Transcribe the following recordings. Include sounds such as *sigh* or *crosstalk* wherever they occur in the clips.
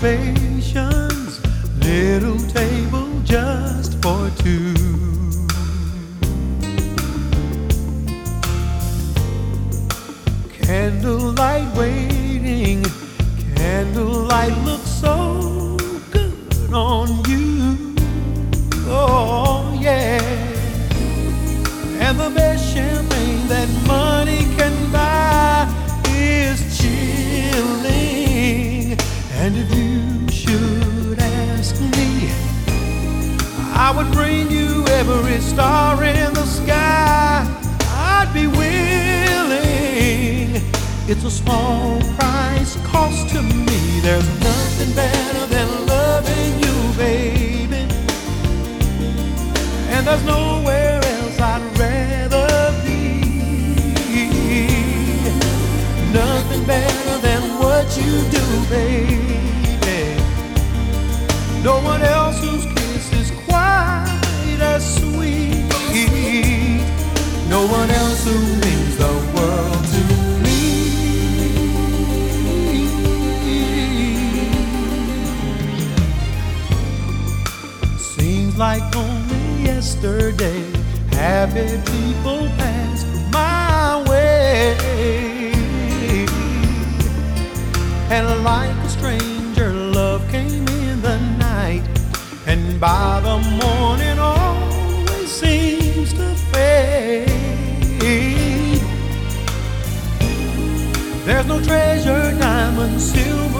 baby. who means the world to me. Seems like only yesterday, happy people passed my way, and like a stranger, love came in the night, and by the morning. treasure, diamonds, silver.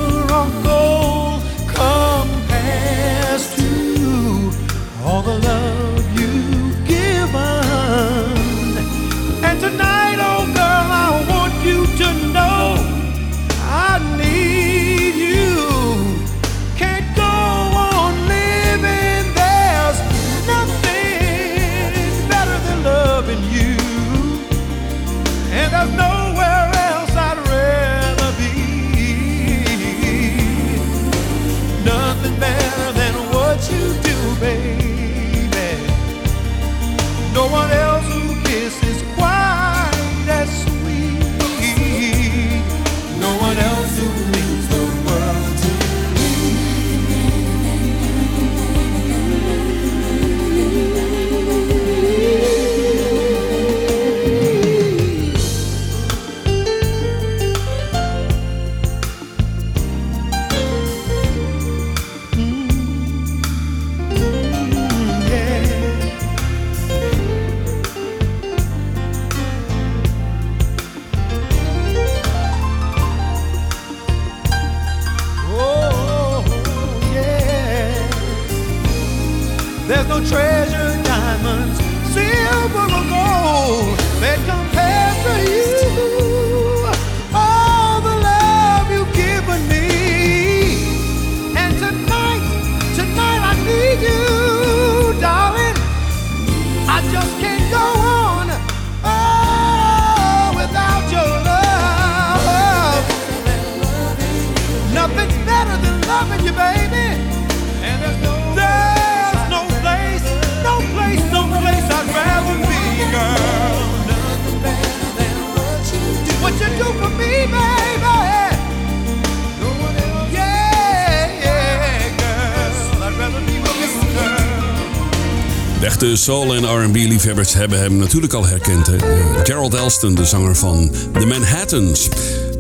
Soul en R&B-liefhebbers hebben hem natuurlijk al herkend. Hè? Eh, Gerald Elston, de zanger van The Manhattans.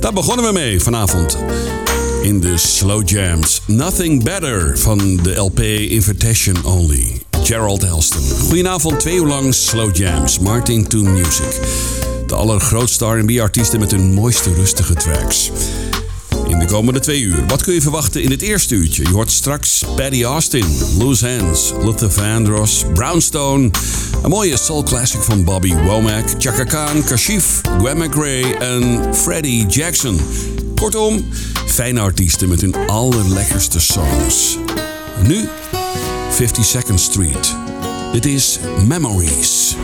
Daar begonnen we mee vanavond. In de Slow Jams. Nothing Better van de LP Invitation Only. Gerald Elston. Goedenavond, twee uur lang Slow Jams. Martin to Music. De allergrootste R&B-artiesten met hun mooiste rustige tracks in de komende twee uur. Wat kun je verwachten in het eerste uurtje? Je hoort straks Paddy Austin, Loose Hands, Luther Vandross, Brownstone... een mooie soul classic van Bobby Womack, Chaka Khan, Kashif, Gwen McRae en Freddie Jackson. Kortom, fijne artiesten met hun allerlekkerste songs. Nu 52nd Street. Dit is Memories.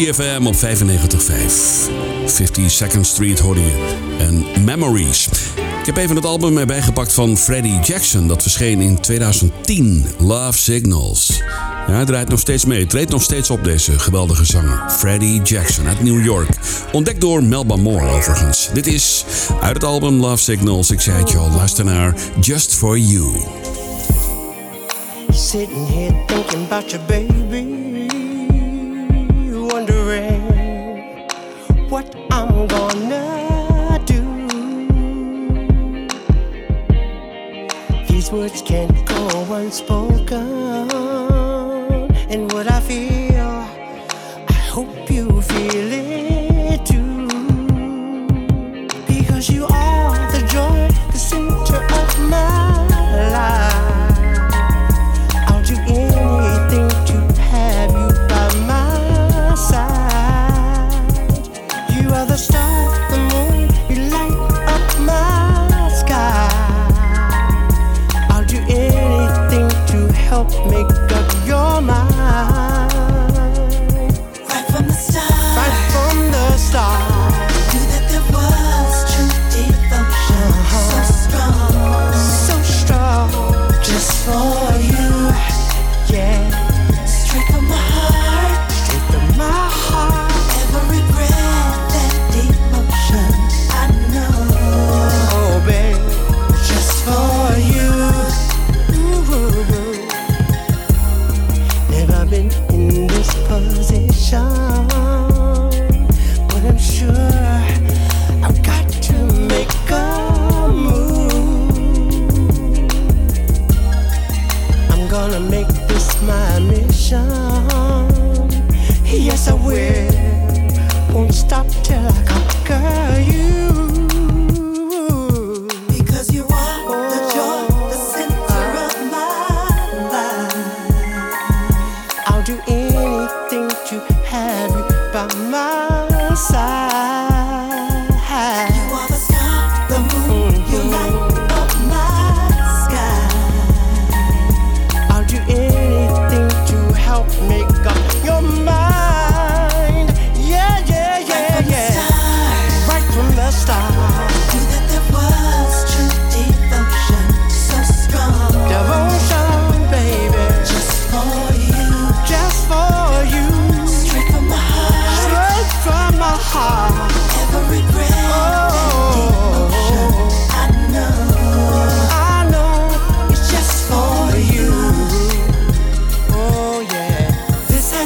ECFM op 95.5. 52nd Street hoorde je. En Memories. Ik heb even het album erbij gepakt van Freddie Jackson. Dat verscheen in 2010. Love Signals. Ja, hij draait nog steeds mee. Treedt nog steeds op deze geweldige zanger. Freddie Jackson uit New York. Ontdekt door Melba Moore overigens. Dit is uit het album Love Signals. Ik zei het je al, luister naar Just For You. Sitting here thinking about your baby, words can go unspoken.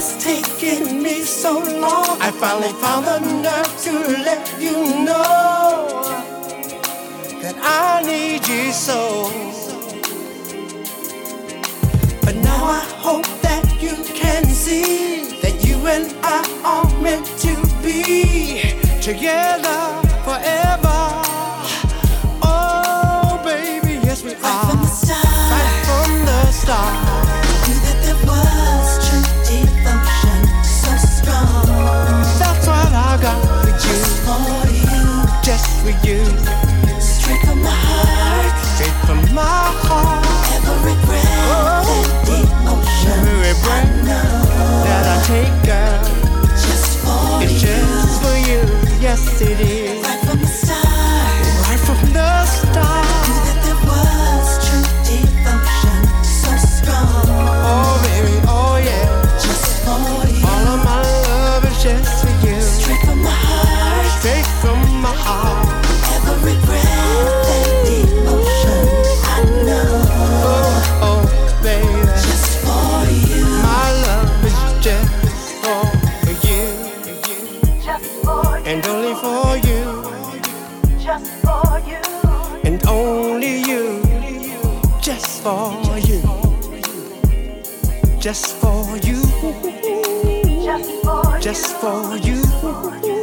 It's taken me so long. I finally found the nerve to let you know that I need you so. But now I hope that you can see that you and I are meant to be together forever. just for you. Straight from my heart. Straight from my heart. Every breath oh. and emotion. Every breath I know. that I take, girl. Just for it's you. just for you. Yes, it is. Right from the start. Right from the start. just for you, just for you. Just for you.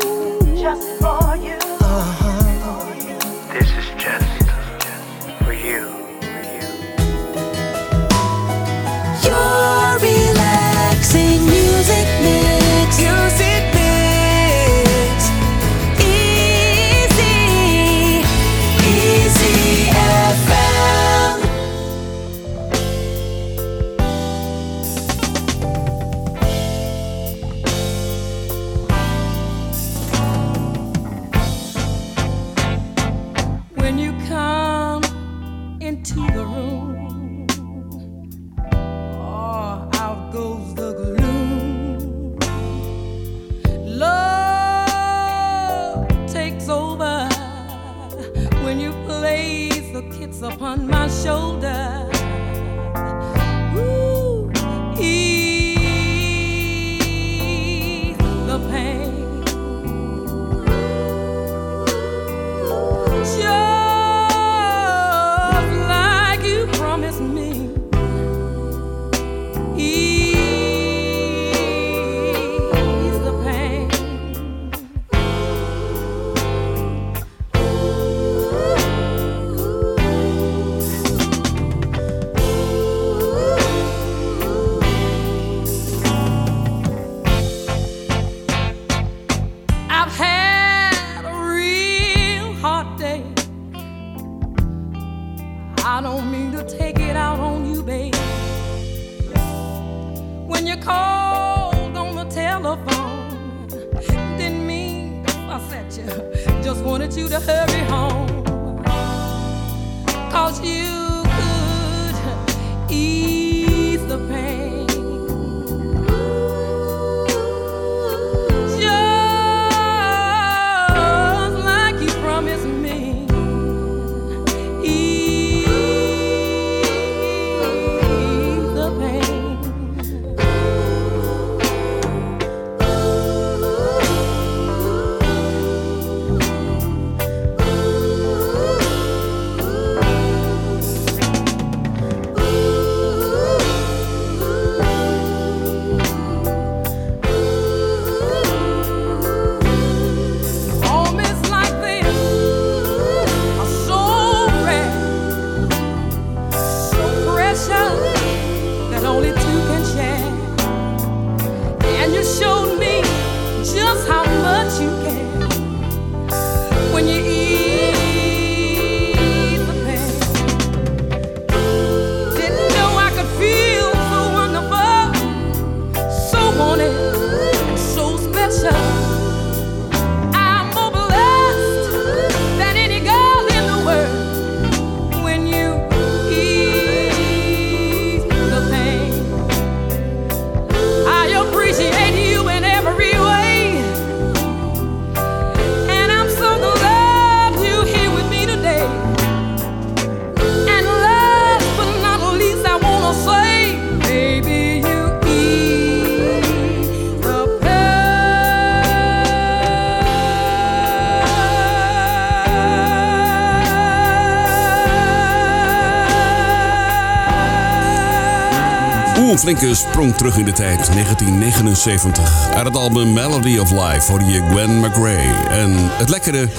flinke sprong terug in de tijd, 1979. Uit het album Melody of Life hoorde je Gwen McRae. En het lekkere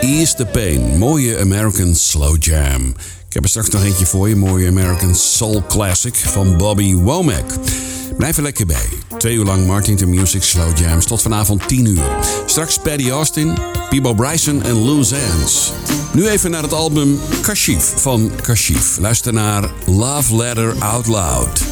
Ease the Pain, mooie American Slow Jam. Ik heb er straks nog eentje voor je, mooie American Soul Classic van Bobby Womack. Blijf er lekker bij. Twee uur lang Martin to Music Slow Jams tot vanavond 10 uur. Straks Paddy Austin, Peebo Bryson en Lou Zans. Nu even naar het album Kashif van Kashif. Luister naar Love Letter Out Loud.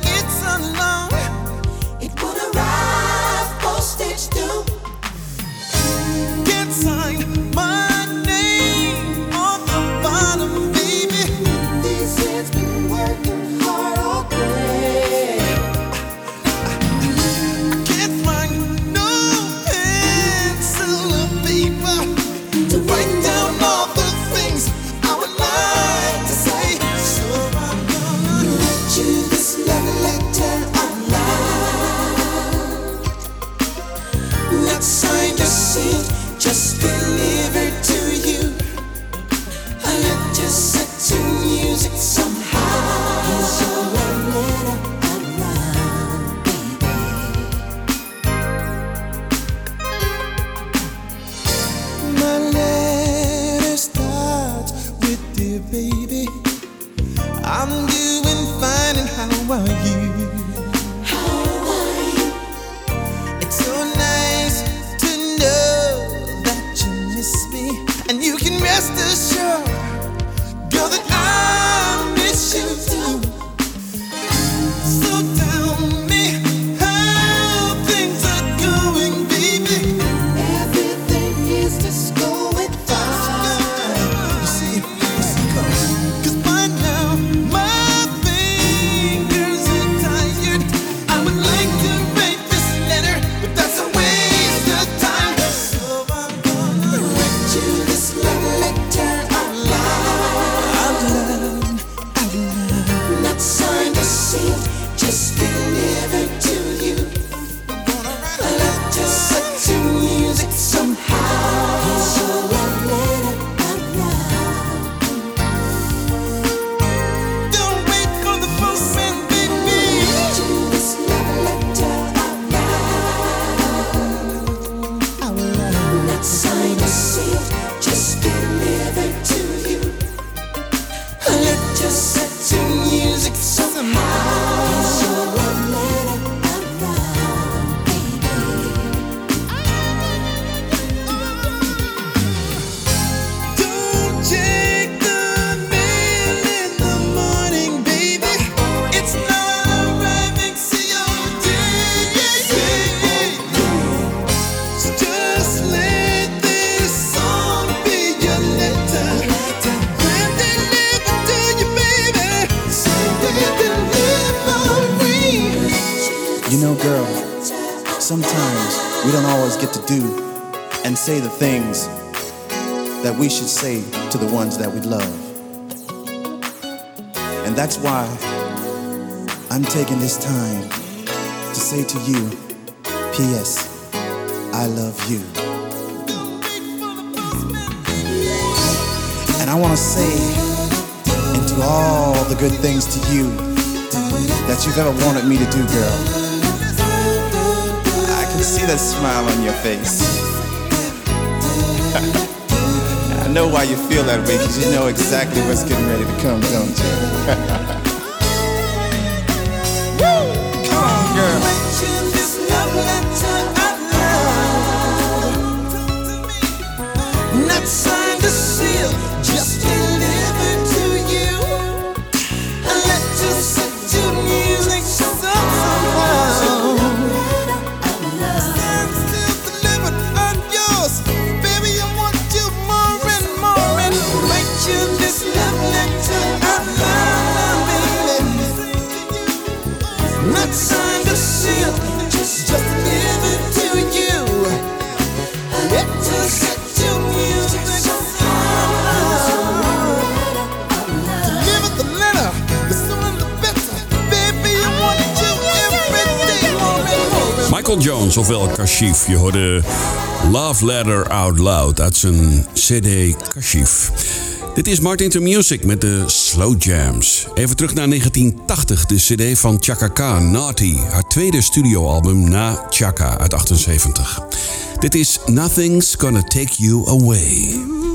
get to do and say the things that we should say to the ones that we love. And that's why I'm taking this time to say to you, P.S. I love you. And I want to say into all the good things to you that you've ever wanted me to do, girl. See that smile on your face. *laughs* I know why you feel that way, because you know exactly what's getting ready to come, don't you? Woo! *laughs* Come on, girl. Jones, ofwel Kashif. Je hoorde Love Letter Out Loud uit zijn CD Kashif. Dit is Martin to Music met de Slow Jams. Even terug naar 1980, de CD van Chaka Khan, Naughty. Haar tweede studioalbum na Chaka uit 78. Dit is Nothing's Gonna Take You Away.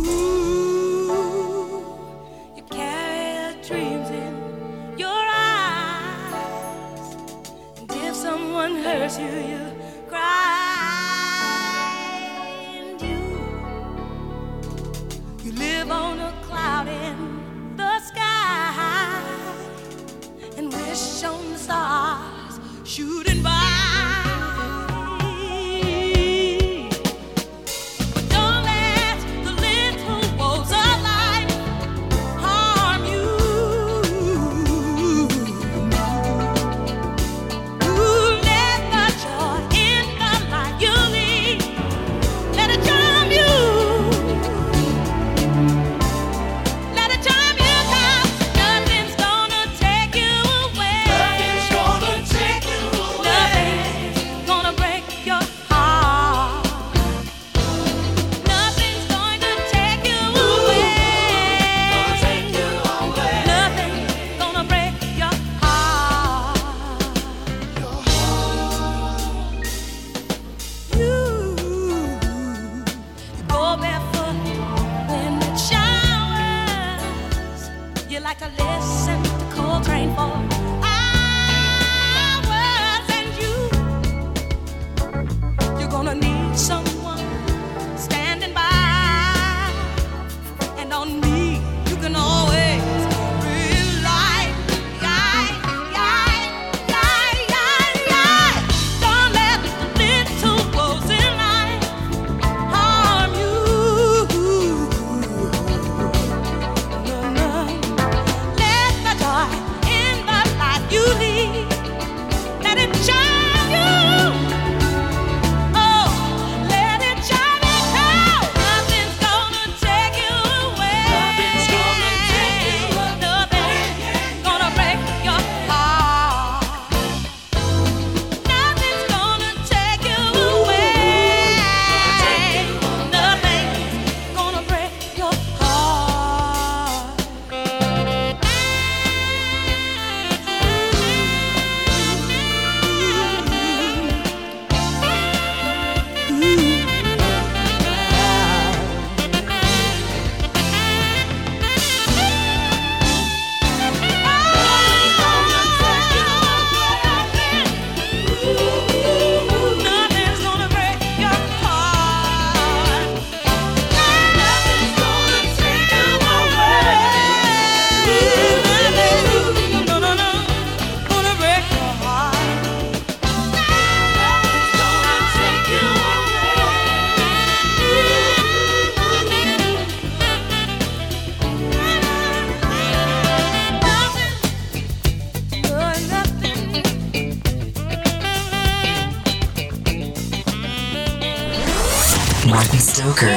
Martin Stoker.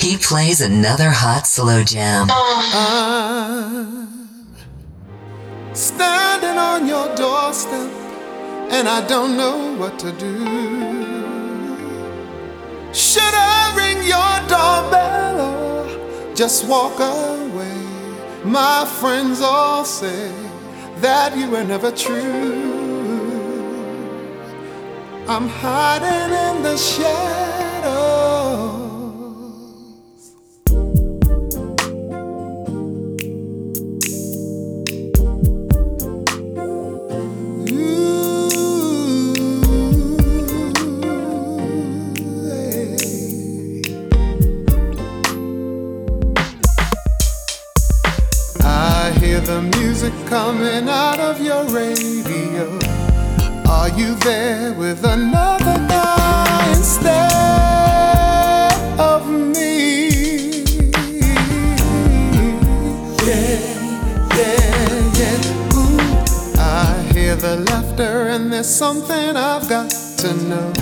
He plays another hot slow jam. I'm standing on your doorstep and I don't know what to do. Should I ring your doorbell or just walk away? My friends all say that you were never true. I'm hiding in the shadows. Coming out of your radio. Are you there with another guy instead of me? Yeah, yeah, yeah. Ooh, I hear the laughter, and there's something I've got to know.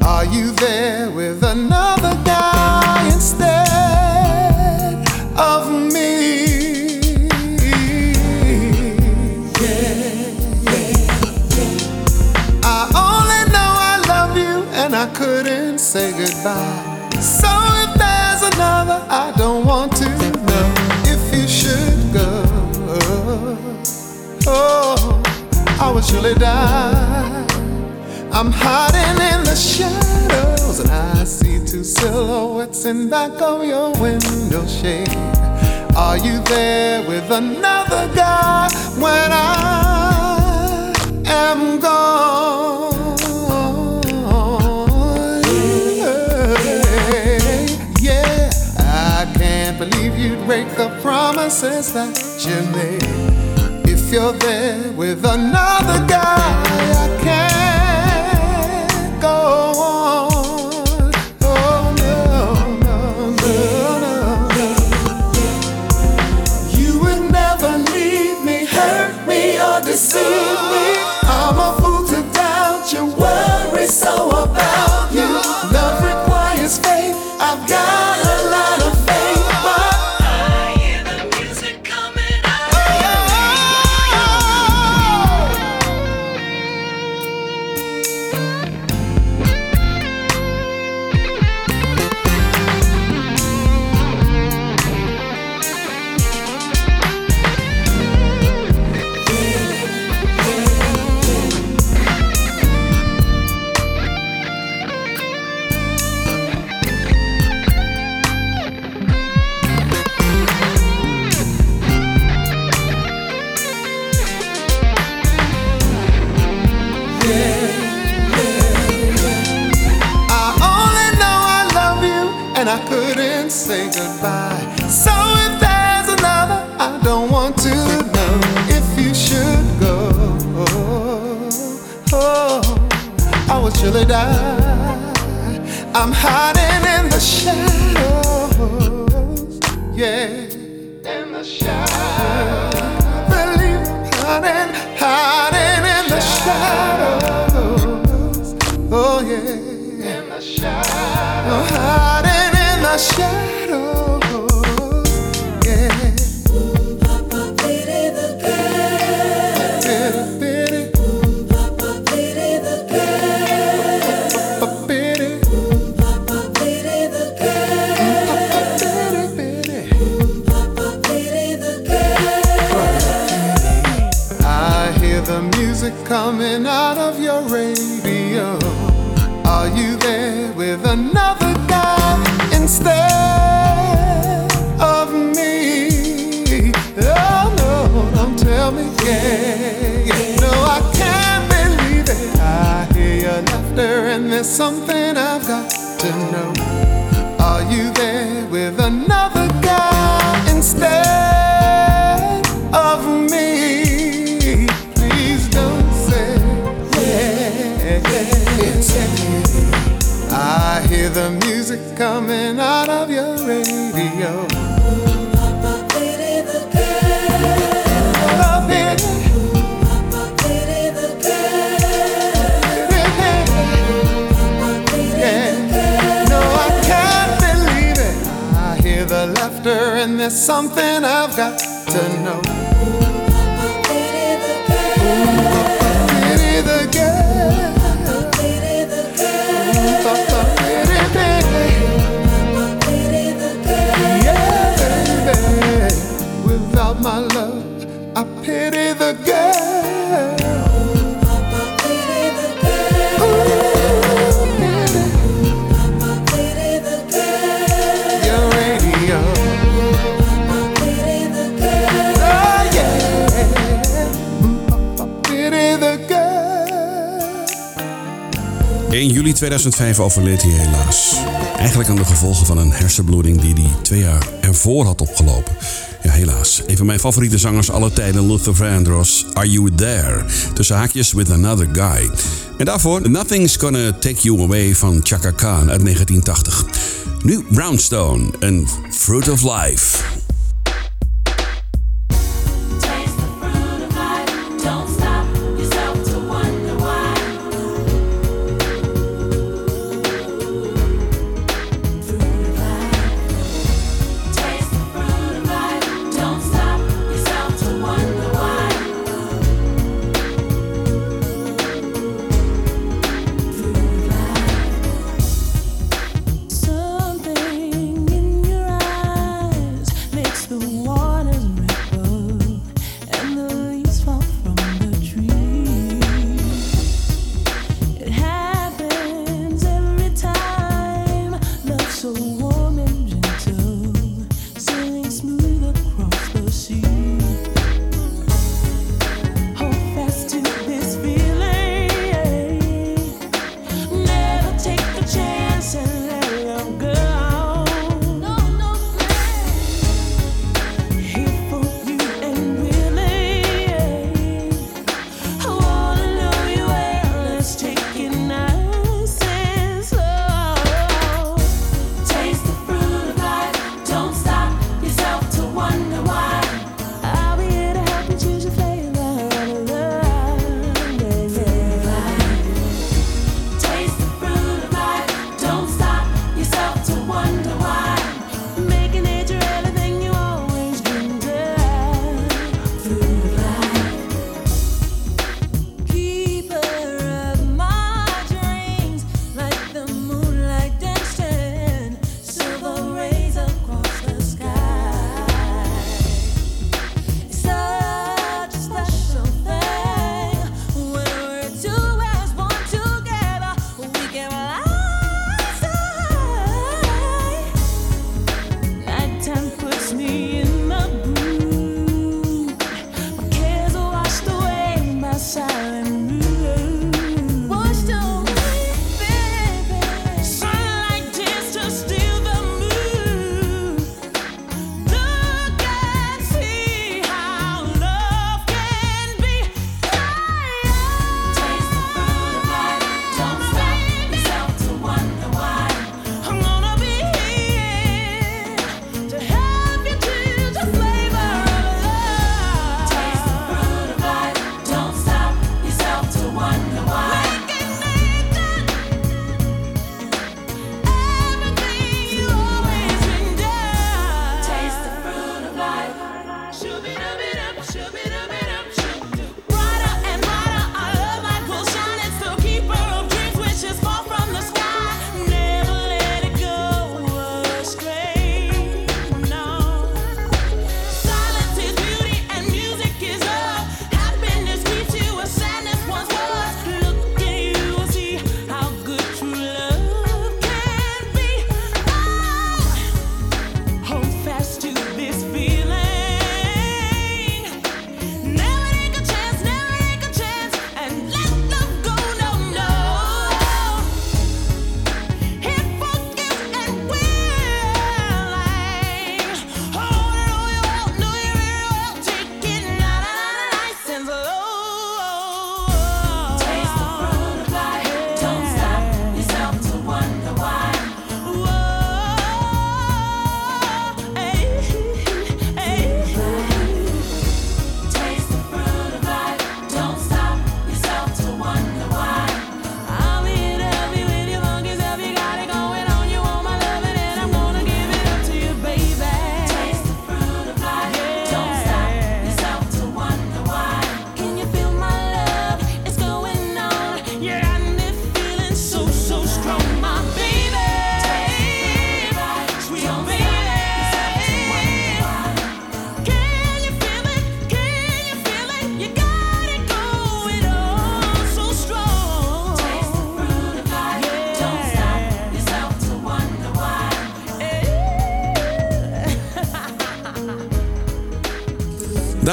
Are you there with another guy instead of me? I couldn't say goodbye. So if there's another, I don't want to know if you should go. Oh, I would surely die. I'm hiding in the shadows and I see two silhouettes in back of your window shade. Are you there with another guy when I am gone? Break the promises that you made. If you're there with another guy, I can't go on. I'm hiding in the shadows. Yeah, in the shadows. I believe I'm hiding, hiding in the shadows. Oh yeah. In the shadows. Oh, hiding in the shadows. There's something I've got to know. Are you there with another guy instead of me? Please don't say yeah. I hear the music coming out of your radio. There's something I've got to know. 2005 overleed hij helaas. Eigenlijk aan de gevolgen van een hersenbloeding die hij twee jaar ervoor had opgelopen. Ja, helaas. Een van mijn favoriete zangers aller tijden, Luther Vandross. Are You There? Tussen haakjes With Another Guy. En daarvoor Nothing's Gonna Take You Away van Chaka Khan uit 1980. Nu Brownstone en Fruit of Life.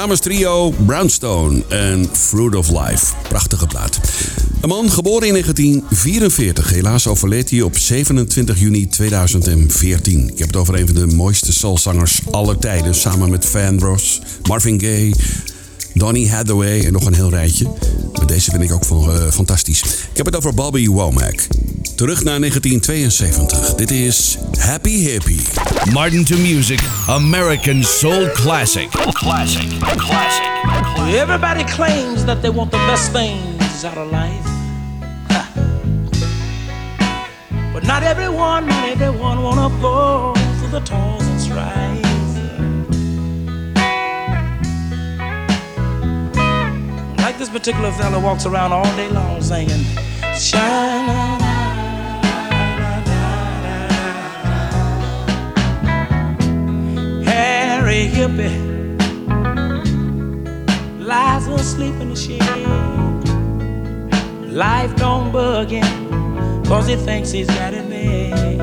Dames trio Brownstone en Fruit of Life. Prachtige plaat. Een man geboren in 1944. Helaas overleed hij op 27 juni 2014. Ik heb het over een van de mooiste soulzangers aller tijden. Samen met Van Ross, Marvin Gaye, Donny Hathaway en nog een heel rijtje. Maar deze vind ik ook van, uh, fantastisch. Ik heb het over Bobby Womack. Terug naar 1972. Dit is Harry Hippie. Martin to Music, American Soul Classic. Classic, classic, classic. Everybody claims that they want the best things out of life. But not everyone, not everyone wanna go through the toils and strife. Like this particular fella walks around all day long singing, shine Harry Hippie lies asleep in the shade. Life don't bug him, cause he thinks he's got it made.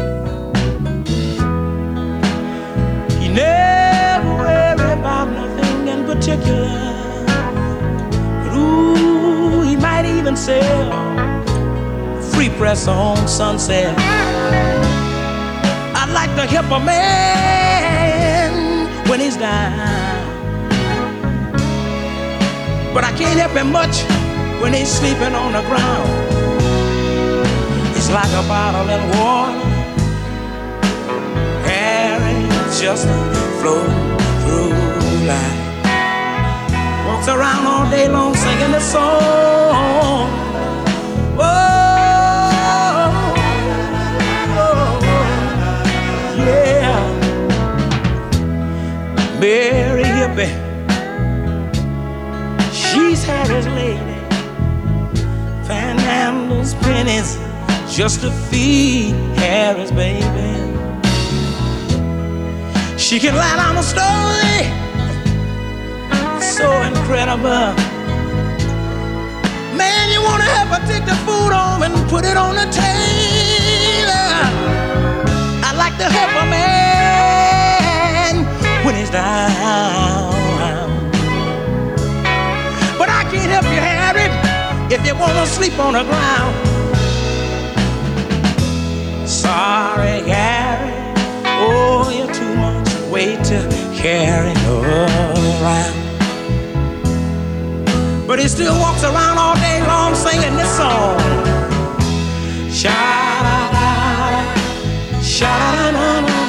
He never worry about nothing in particular. Ooh, he might even sell free press on sunset. I'd like to help a man down. But I can't help him much when he's sleeping on the ground. It's like a bottle of water. Harry just flow through life. Walks around all day long singing the song. Panhandles pennies just to feed Harry's baby. She can lie down a story so incredible. Man, you wanna help her take the food home and put it on the table. I like to help a man when he's down. But I can't help you, Harry if you wanna sleep on the ground. Sorry, Harry. Oh, you're too much weight to carry around. But he still walks around all day long singing this song. Sha da da, sha da da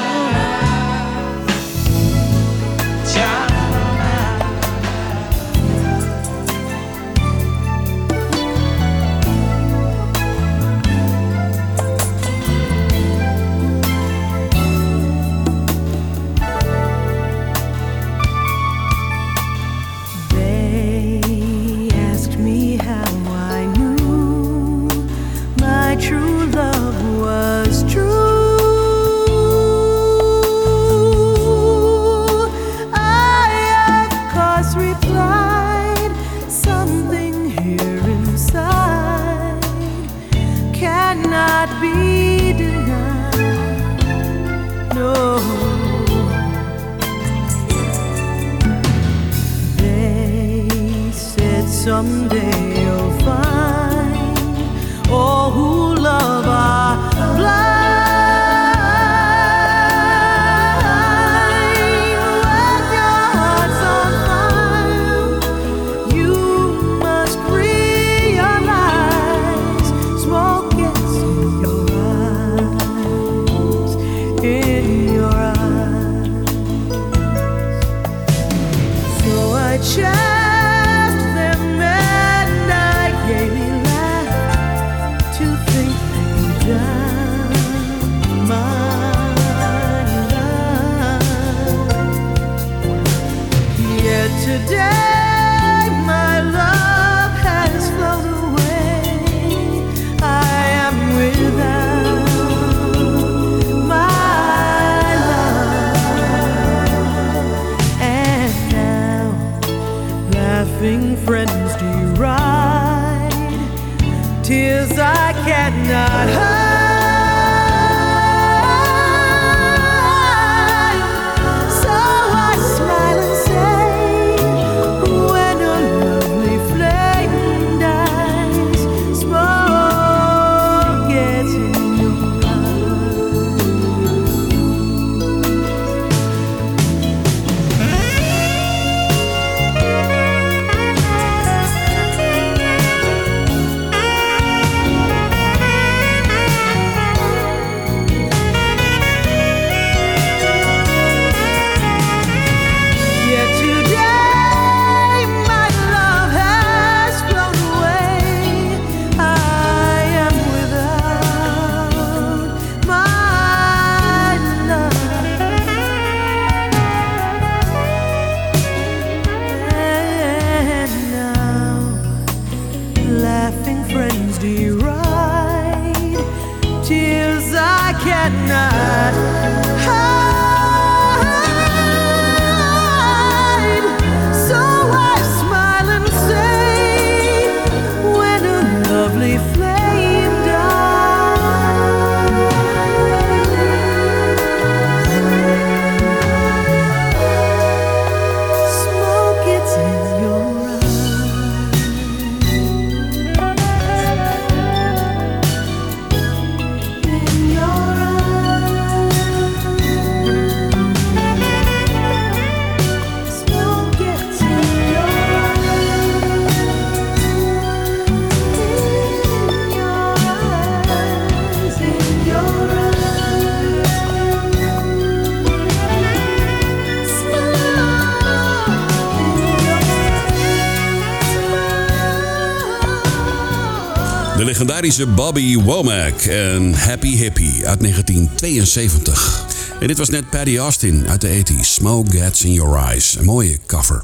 De legendarische Bobby Womack en Happy Hippie uit 1972. En dit was net Paddy Austin uit de 80s. Smoke Gets in Your Eyes. Een mooie cover.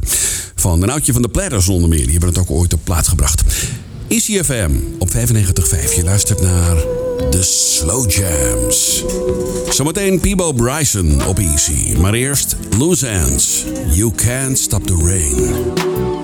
Van een oudje van de Platters onder meer. Die hebben het ook ooit op plaat gebracht. ECFM op 95.5. Je luistert naar de Slow Jams. Zometeen Peebo Bryson op Easy. Maar eerst Loose Ends. You Can't Stop the Rain.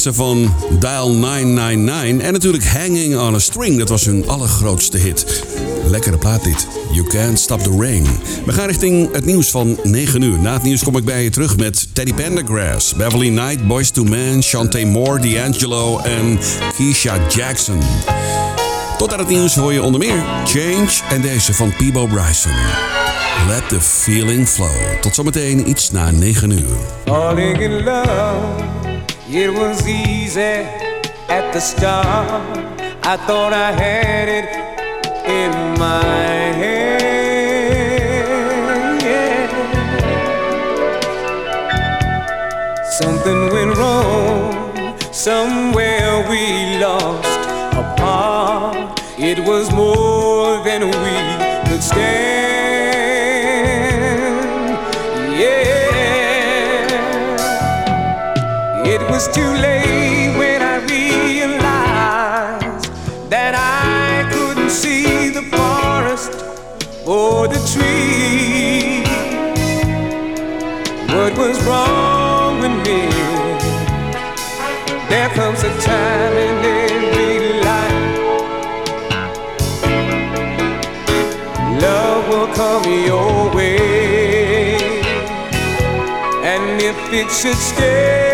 Ze van Dial 999 en natuurlijk Hanging on a String, dat was hun allergrootste hit. Lekkere plaat dit. You Can't Stop the Rain. We gaan richting het nieuws van 9 uur. Na het nieuws kom ik bij je terug met Teddy Pendergrass, Beverly Knight, Boys to Men, Shantae Moore, D'Angelo en Keisha Jackson. Tot aan het nieuws hoor je onder meer Change en deze van Peebo Bryson. Let the feeling flow. Tot zometeen iets na 9 uur. It was easy at the start. I thought I had it in my hand. Yeah. Something went wrong, somewhere we lost apart. It was more than we could stand. Too late when I realized that I couldn't see the forest or the tree. What was wrong with me? There comes a time in every life love will come your way. And if it should stay,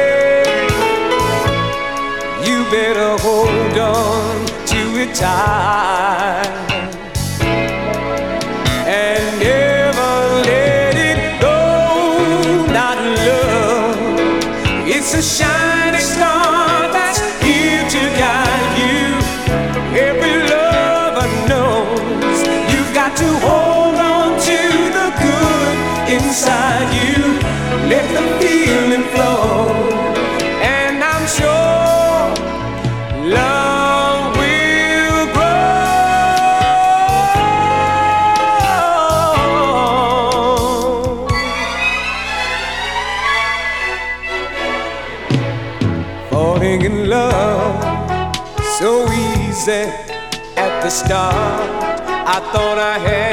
better hold on to it tight. Thought I had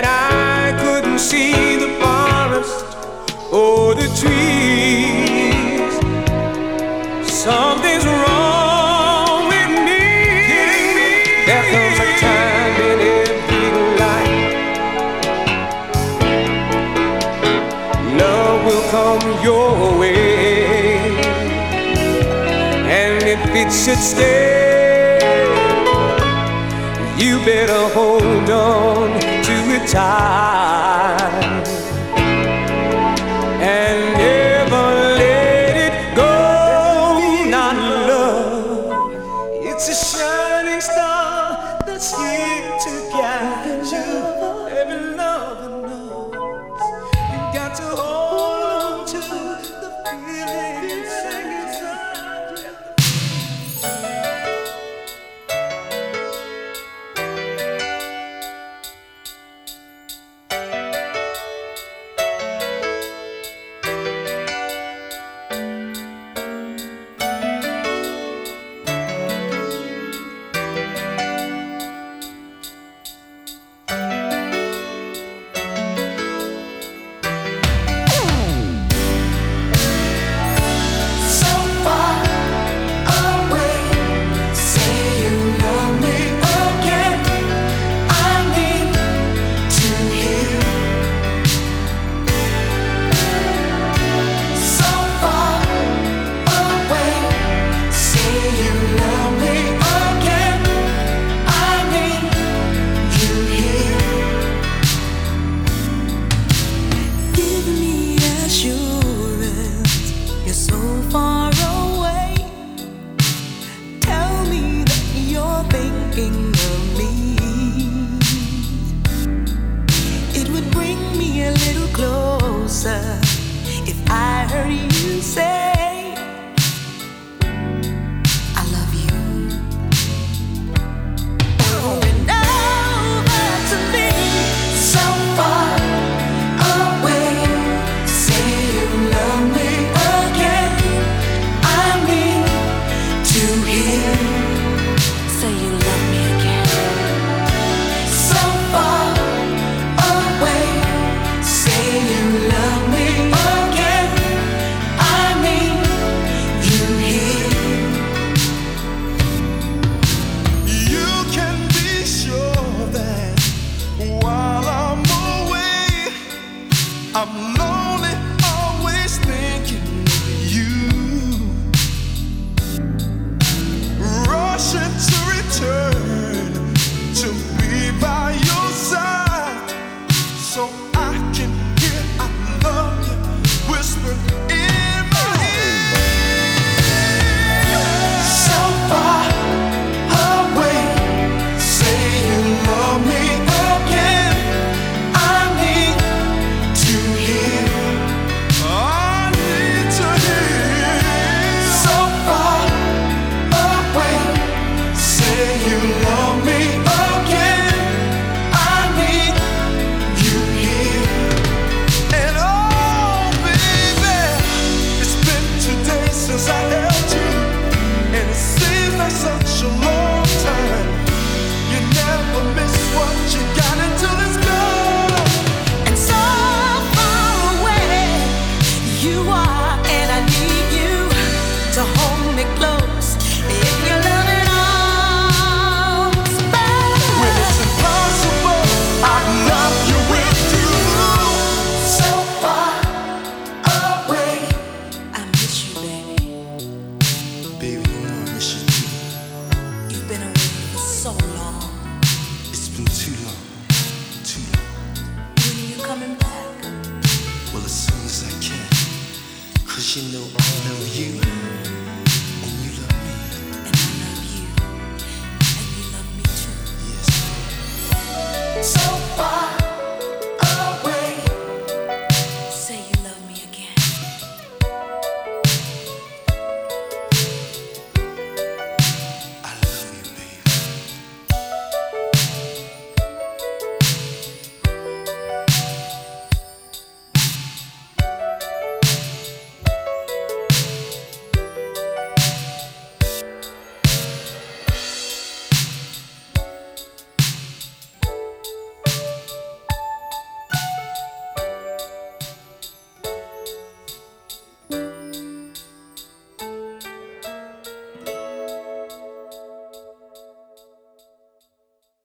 that I couldn't see the forest or the trees. Something's wrong with me. There comes a time in every life. Love will come your way. And if it should stay, to